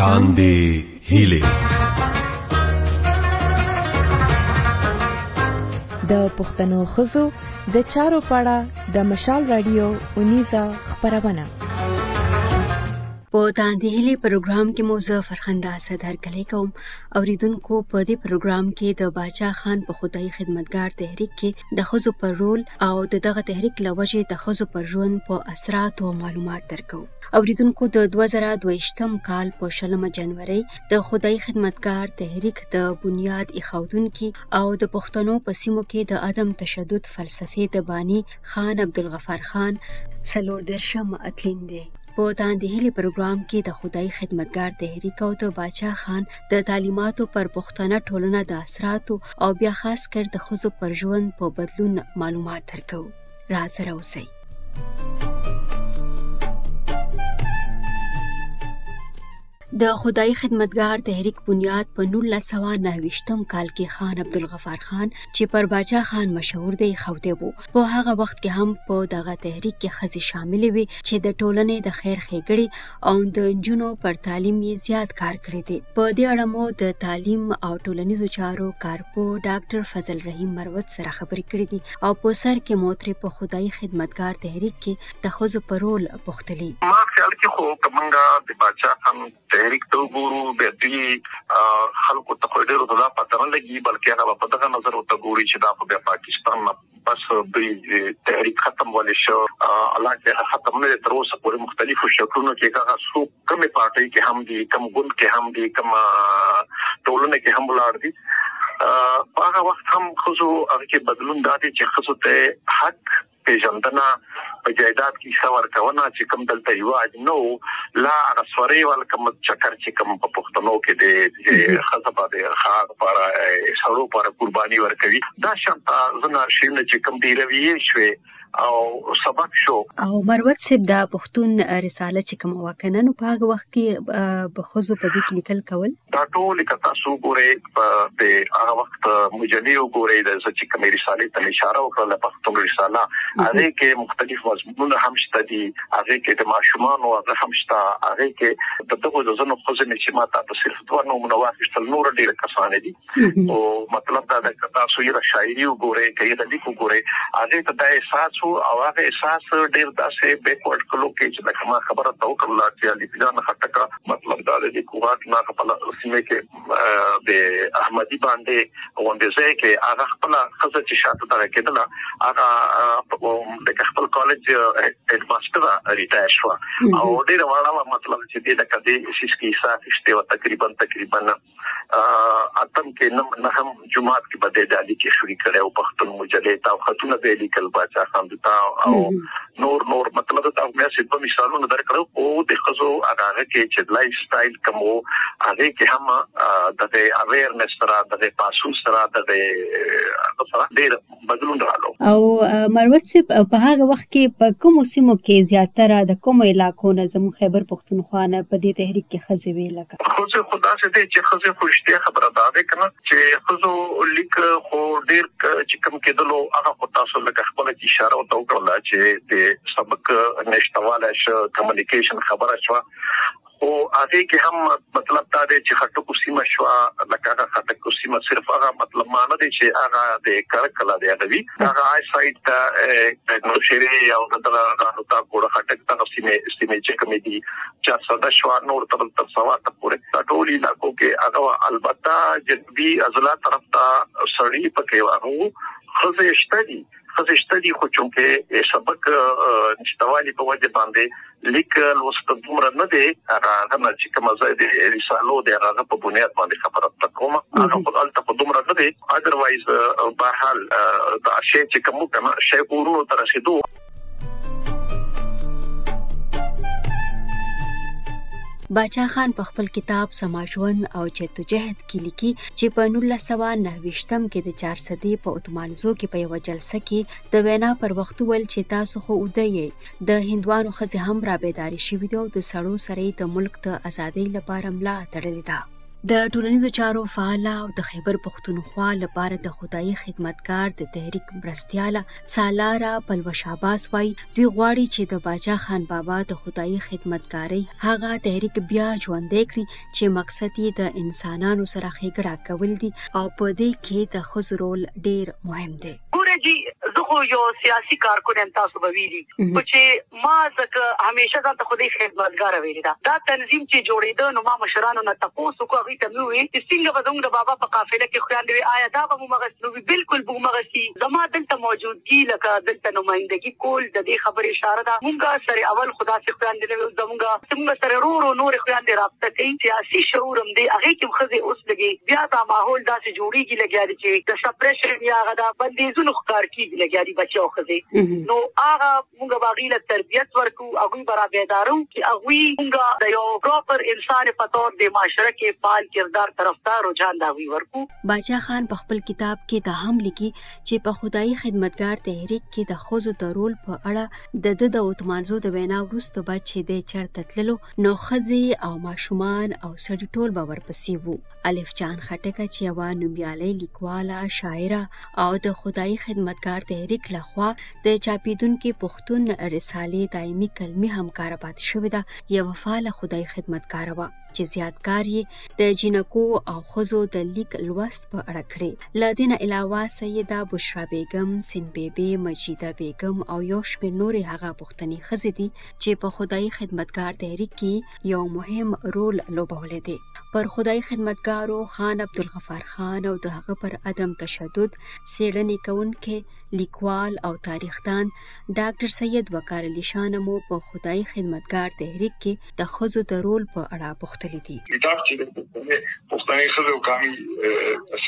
تاندې هیلې د پښتنو خزو د چارو پاړه د مشال رادیو اونیزه خبرونه په تاندې هلي پروګرام کې مو زه فرخنده اسد هرکلی کوم اوریدونکو په دې پروګرام کې د باچا خان په خدای خدمتګار تحریک کې د خزو پر رول او د دغه تحریک لوجې د خزو پر ژوند په اثراتو معلومات درکوم اوریدونکو د 2022م کال په شلمه جنوري د خدای خدمتګار تحریک د بنیاد ایښودونکي او د پښتنو په سیمو کې د عدم تشدد فلسفې د بانی خان عبدالغفار خان څلور درشم اتلین دی په داندې هلي پروګرام کې د خدای خدمتګار تحریک او د باچا خان د تعلیماتو پر پښتنه ټولنه د اثراتو او بیا خاص کر د خزو پر ژوند په بدلون معلومات درکوو را سره اوسئ د خدای خدمتګار تحریک بنیاد په 1929م کال کې خان عبدالغفار خان چې پر باچا خان مشهور دی خوته وو په هغه وخت کې هم په دغه تحریک کې خزي شامل وي چې د ټولنې د خیر خېګړي او د نجونو پر تعلیم یې زیات کار کړی دی په دې اړه مو د تعلیم او ټولنیزو چارو کارپو ډاکټر فضل رحیم مروت سره خبرې کړې دي او په سر کې مو ترې په خدای خدمتګار تحریک کې د ښځو په رول پوښتلي ما خیال کې خو که موږ د باچا خان تحریک ته وګورو بیا دوی خلکو ته خو ډېرو ته دا پته نه لګي بلکې هغه په دغه نظر ورته ګوري چې دا خو بیا پاکستان نه بس دوی تحریک ختم ولې شو علاقه ختم نه تر اوسه پورې مختلفو شکلونو کې هغه څو کمې پارټۍ کې هم دي کم ګوند کې هم دي کم ټولنه کې هم ولار دي هغه وخت هم خزو هغه کې بدلون دادي چې خزو ته حق پیژندنه په جایداد کې حصه ورکونه چې کوم دلته هیواج نه وو لا هغه سوري ول کوم چکر چې کوم په پښتنو کې د خزبه د خاغ پر سړو پر قرباني ورکوي دا شانت زنا شین چې کوم دی رویه شوي او سبق شو او مروت صاحب دا پښتون رساله چې کوم واکننو په هغه وخت کې بخوزو په دې کې لیکل کول دا ټولې که تاسو وګورئ په د هغه وخت مجلې وګورئ د چې کومې رسالې ته اشاره وکړه له پښتون رساله هغه کې مختلف مضمونونه هم شته دي هغه کې د ماشومان او هغه هم شته هغه کې د دغه ځزنو خزنې چې ما تاسو صرف دوه نمونه واخیستل نور ډیر کسان دي او مطلب دا د تاسو یې شاعري وګورئ کې د لیکو ګورئ هغه ته د احساس او هغه احساس ډیر داسې بیکورډ کلو کې چې د کما خبره توکل لا چې علی ځان خټکا مطلب دا دی چې کوهاټ نا خپل سیمه کې د احمدي باندې غونډې ځای کې هغه خپل خزه چې شاته تر کېدله هغه د خپل کالج هډ ماستر ریټایر شو او ډیر وړه مطلب چې د کدي شیش کې ساتشته او تقریبا تقریبا اتم کې نم نهم جماعت کې به د ډالي کې شوري کړي او پښتون مجلې تا خاتون به لیکل باچا خان دتا او نور نور مطلب دا مې چې په مثالونو درکړو او د خزو هغه کې چې لایف سټایل کوم هغه کې هم د اویرنس سره د پاسون سره د سره ډیر بدلون راغلو او مروت صاحب په هغه وخت کې په کوم سیمو کې زیاتره د کوم علاقو نه زمو خیبر پښتونخوا نه په دې تحریک کې خزه وی لکه خو څه خدا څه دې چې خزه خوشته خبره دا ده کنه چې خزو لیک خو ډیر چې کم کېدلو هغه خو تاسو لکه خپل کې اشاره او توګه چې د سبق نشټواله ش کمیونیکیشن خبره شو خو هغې کې هم مطلب دا دی چې خټکو سیمه شوه، لکه هغه خټکو سیمه صرف هغه مطلب ما نه دی چې هغه د کره کلا دی هغه وي هغه آی سایډ ته د نوشیرې او د دغه غارو تا ګوړه خټک دغه سیمه سیمه چې کومې دي چې صدا شوه نور تر تر سوا ته پورې ټول علاقو کې هغه البته جنبي ازلا طرف ته سړی پکې وانه خزه شته دي ښځې شته دي خو چونکه د سبک نشتوالي په وجه باندې لیک لوست دومره نه دی هغه هغه چې کوم ځای د رسالو د هغه په بنیاد باندې خبره پته کوم هغه په دلته په دومره نه دی اذروایز به حال دا شی چې کوم کنه شی ورونو تر رسیدو باچا خان په خپل کتاب سماژوند او جدوجهد کې لیکي چې په 1929 کې د چارسدې په اتمانزو کې په یوه جلسه کې د وینا پر وخت ویل چې تاسو خو اوده یې د هندوانو ښځې هم را بیدارې شوي دي او د سړو سره د ملک د ازادۍ لپاره ملا تړلې ده د ټولنیزو چارو فعاله او د خیبر پښتونخوا لپاره د خدایي خدمتګار د تحریک مرستیاله سالاره پلوش عباس وایي دوی غواړي چې د باچا خان بابا د خدایي خدمتګارۍ هغه تحریک بیا ژوندی کړي چې مقصد یې د انسانانو سره ښېګړه کول دي او په دې کې د ښځو رول ډیر مهم دی ګوره جی زه خو یو سیاسي کارکون یم تاسو به ویلي خو چې ما ځکه همیشه ځان ته خدای خدمتګار ویلي دا دا تنظیم چې جوړېده نو ما مشرانو نه تاسو کو هغه ته مې وی چې څنګه به زموږ د بابا په قافله کې خوان دی آیا دا به موږ غسلوي بلکل بومغسی زما دلته موجودګی لکه دلته نمایندګی کول ددی خبری اشاره ده مونږ سره اول خو داسی خویاندی نه وی اوس زمونږ سی مونږ سره رو رو نوری خویاندی رابطه کوی سیاسی شعور هم دی هغی کی هم ښځی اوس لږی بیا دا ماحول داسی جوړیږی لګیا دی چی د سپریشن یا هغه دا بندیزونو ښکار کیږی لګیا دی بچی او ښځی نو هغه مونږ به هغوی له تربیت ورکړو، هغوی به رابیداروو چې هغوی مونږ د یو پراپر انسان په طور دې معاشره کې فعال کردار طرف ته رجحان د هغوی ورکړو. باچا خان په خپل کتاب کې دا هم لیکي چې په خدایي خدمتګار تحریک کې د ښځو د رول په اړه د ده د اوتمانزو د وینا وروسته به چې دی چرته تللو نو ښځې او ماشومان او سړي ټول به ورپسې وو. الف جان خټکه چې یوه نومیالۍ لیکواله شاعره او د خدایي خدمتګار تحریک لخوا د چاپیدونکې پښتون رسالې دایمي کلمي همکاره پاتې شوې ده یوه فعاله خدایي خدمتګاره وه چې زیات کار یې د جینکو او ښځو د لیک لوست په اړه کړی له دې نه علاوه سیده بشرا بیګم سین بیبي مجیده بیګم او یو شمېر نورې هغه پښتنې ښځې دي چې په خدایي خدمتګار تحریک کې یو مهم رول لوبولی دی پر خدای خدمتګارو خان عبدالغفار خان او د هغه پر عدم تشدد سیړنې کوونکې لیکوال او تاریخدان ډاکټر سید وقار علي شان مو په خدای خدمتګار تحریک کې د خزو د رول په اړه پوښتلې دي کتاب چې د پښتنې خزو کامل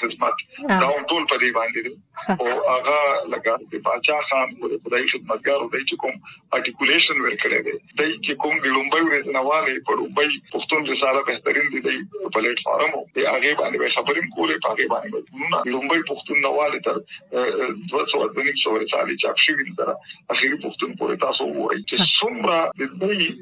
خدمت دا ټول په دې باندې خو هغه لکه د باچا خان د خدای خدمتګارو دی چې کوم ارټیکولیشن ورکړی دی دای چې کوم د لومبۍ ورځ نه والي په لومبۍ پښتون رساله بهترین دی دی پلیټ فارم او د هغه باندې خبرې کولې په هغه باندې مضمونونه لومبۍ پښتون نه والي تر 200 اتنیک سو رسالې چاپ شوې دي تر اخیری پښتون پورې تاسو وایي چې څومره د دوی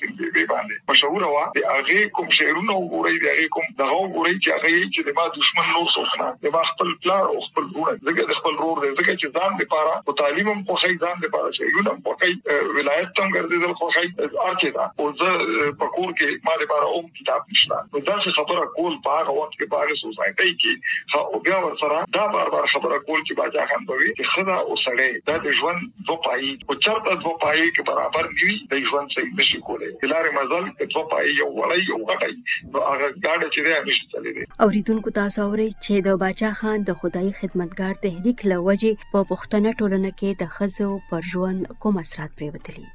زيږيدې باندې مشهوره وه د هغې کوم شعرونه وګورئ د هغې کوم دغه وګورئ چې هغه يې چې د ما دشمن نور څوک نه د ما خپل پلار او خپل وروڼه ځکه د خپل رور دی ځکه چې ځان د پاره او تعلیم هم خوښي ځان د پاره شعرونه هم خوښي ولایت تم ګرځیدل خوښي ارچه دا او زه پکور کې ما د پاره کتاب نشته نو دا څه خبره کول په هغه وخت کې په هغه سوسایټي کې او بیا ورسره دا بار بار خبره کول چې باچا خان بوي چې خدا او سړی دا د ژوند دوه پای او چرته دوه پای کې برابر دي د ژوند څخه نشي کولای بلاره مزل کې دوه پای یو وړي یو غټي نو هغه ګاډه چې ده نشي تللی اوریدونکو تاسو اوري چې د باچا خان د خدای خدمتګار تحریک لوجه په پښتنه ټولنه کې د خزو پر ژوند کوم اثرات پریوتلي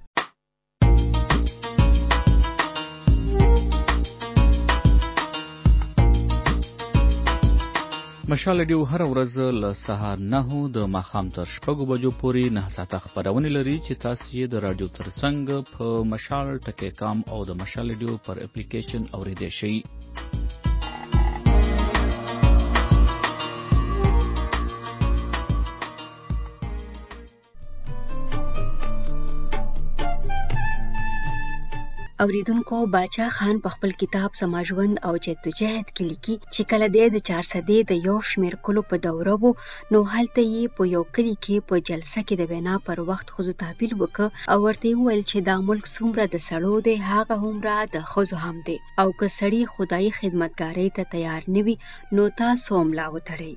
مشال ډیو هر ورځ له سهار نه د ماخام تر شپږو بجو پورې نه ساته خبرونه لري چې تاسو یې د رادیو ترڅنګ په مشال ټکی کام او د مشال ډیو پر اپلیکیشن اوریدئ شئ اوریدونکو باچا خان په خپل کتاب سما ژوند او جدوجهد کې لیکي چې کله دی د چار صدې د یو شمېر کلو په دوره وو نو هلته یې په یو کلي کې په جلسه کې د وینا پر وخت ښځو تعبیل وکړ او ورته یې وویل چې دا ملک څومره د سړو دی هغه هومره د ښځو هم دی او که سړی خدایي خدمتګارۍ ته تیار نه وي نو تاسو هم لا وتړئ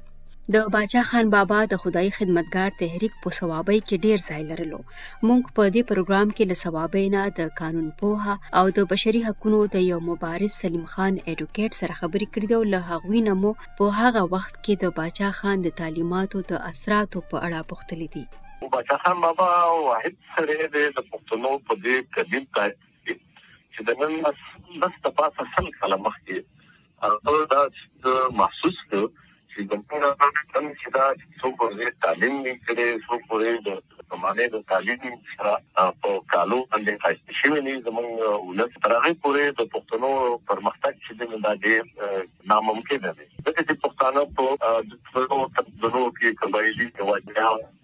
د باچا خان بابا د خدای خدمتګار تحریک په ثوابۍ کې ډیر ځای لرلو مونږ په دې پروګرام کې له ثوابۍ نه د قانون پوها او د بشري حقوقو د یو مبارز سلیم خان اډوکیټ سره خبرې کړې او له هغوی نه مو په هغه وخت کې د باچا خان د تعلیماتو د اثراتو په اړه پوښتلې دي باچا خان بابا واحد سره د پښتنو په دې کبیر دی چې د نن لس د پاسه سل کاله مخکې هغه دا محسوس کړ چې د پوره پاکستان کې دا څو پورې تعلیم نه کړي څو پورې د زمانه د تعلیم سره په کالو باندې خاص شوی نه زمونږ ولس ترغه پورې د پښتنو پرمختګ چې د دا ډېر ناممکن دی ځکه چې پښتانه په دغه تدبیرو کې قبایلی واجبیا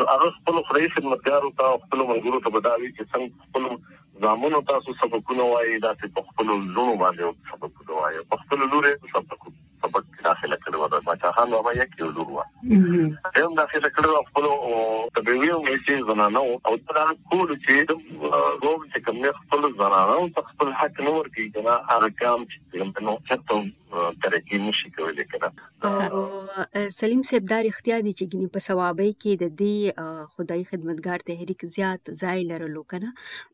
نو هغه خپلو خدايي خدمتګارو ته او خپلو ملګرو ته به دا وي چې څنګه خپلو زامنو تاسو سبقونه وايئ، داسې په خپلو لوڼو باندې هم سبقونه وايئ. په خپله لور يې سبق سبق کې داخله کړې وه، د باچا خان بابا يک يو لور وه، هغې هم داخله کړې وه، خپلو طبيعي او مېشتي زنانو او دا د هغه کور و چې زوم چې کوم دی خپلو زنانو ته خپل حق نه ورکوي، که نه هغه کام چې کوم دی نو چېرته ترقی نشي کولای کنه سلیم صاحب دا رښتیا دي چې ګنې په ثوابۍ کې د دې خدای خدمتګار تحریک زیات ځای لرلو کنه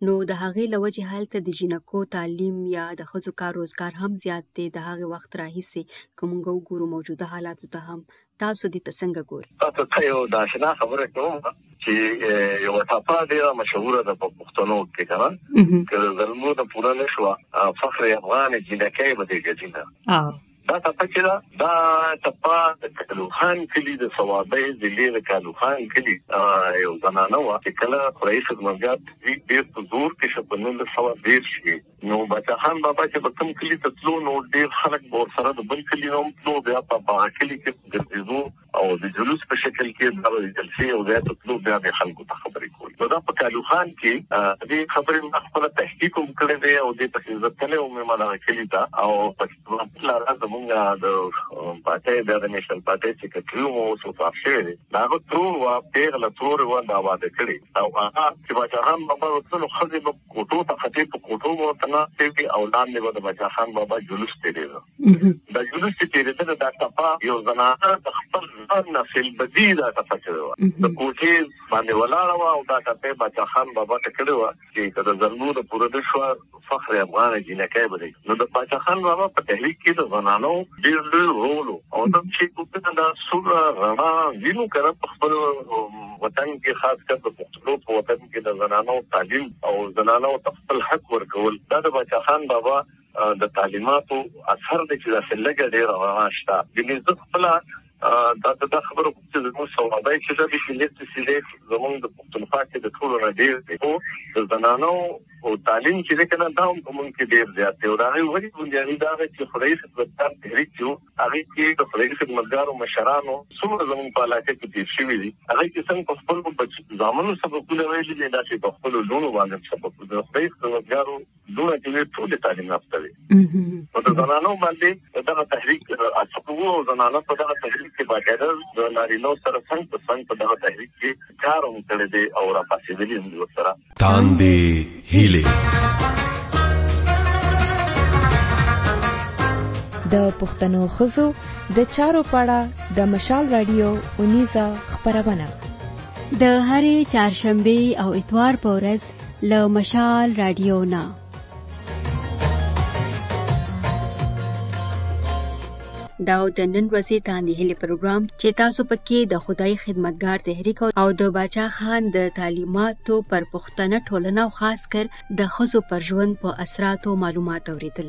نو د هغې لوجه حالت د جنکو تعلیم یا د خزو کار روزګار هم زیات دی د هغه وخت راهیسې کومګو ګورو موجوده حالات ته هم تاسو دې ته څنګه ګوري؟ تاسو ته یو داشنا خبره کوم چې یو ټاپه ډیره مشهوره ده په پښتنو کې کنه چې زلمو ته پوره نشو فخر افغان جنکه به دې ګټینه دا ټاپه چې دا دا ټاپه د کلوخان کلی د ثوابې ضلع د کلوخان کلی یو زنانه و چې کله قریش خدمتګار دې ډیر په زور کې شپنو له ثواب ډیر شي نو باچا خان بابا چې به کوم کلي ته تلو نو ډېر خلک به ورسره د بل کلي نه هم تلو بیا په هغه کلي کې په ګرځېدو او د جلوس په شکل کې دا به د جلسې یو ځای ته تلو بیا به خلکو ته خبرې کول نو دا په کالو خان کې دې خبرې ما خپله تحقیق هم کړی دی او دې پسې زه تللی وم ما دغه کلي ته او پکې لاره زمونږ د پاتې بیا د نېشنل پاتې چې کټریو مو اوس وفات شوی دی دا هغه ترور وه پېغله ترور وه دا واده کړې او هغه چې باچا خان بابا ورته نو ښځې به کوټو ته ختې په کوټو به ورته ناستې وې او لاندې به د باچا خان بابا جلوس تېرېده د جلوس چې تېرېدل دا ټپه یو زنانه د خپل ځان نه فلبدي دا ټپه کړې وه د کوټې باندې ولاړه وه او دا ټپه باچا خان بابا ته کړې وه چې که د زلمو د پوره نه شوه فخر افغان جینکۍ به دی نو د باچا خان بابا په تحریک کې د زنانو ډېر لوی رول او دا چې کوټه دا سور رڼا وینو کړه په خپل وطن کې خاص کر په پښتنو په وطن کې د زنانو تعلیم او زنانو ته خپل حق ورکول دا د باچا خان بابا د تعلیماتو اثر دی چې داسې لږه ډېره رڼا شته. ګنې زه خپله دا د خبرو کوم چې زموږ سوادای چې دا د شریعت سیلې زموږ د پښتونخوا کې د ټولو نه ډېر دی او د زنانو او تعلیم چې کنه دا هم کوم کې ډېر زیات دی او دا غوړي بنیادی دا چې خدای ستاسو تحریک جو هغه کې د خدای خدمتګارو مشرانو څومره زموږ په علاقه کې تیر شوي دي هغه کې څنګه په خپل بچ زامنو سبقونه ویلي دي داسې په خپل لونو باندې سبقونه د خدای خدمتګارو لونه کې ټول تعلیم یافته دي په زنانو باندې دغه تحریک اصلو او زنانو په دغه تحریک کې باقاعده د نارینه سره څنګه څنګه په دغه تحریک کې کار هم کړی دی او را پاسېدلی هم ورسره تاندې هیلې د پښتنو خزو د چارو پاړه د مشال رادیو اونیزه خبرونه د هرې چهارشنبه او اتوار په ورځ له مشال رادیو نه دا د نن ورځې تاندې هلي پروګرام چې تاسو پکې د خدای خدمتګار تحریک او د باچا خان د تعلیماتو پر پښتنه ټولنه او خاص کر د خزو پر ژوند په اثراتو معلومات اوریدل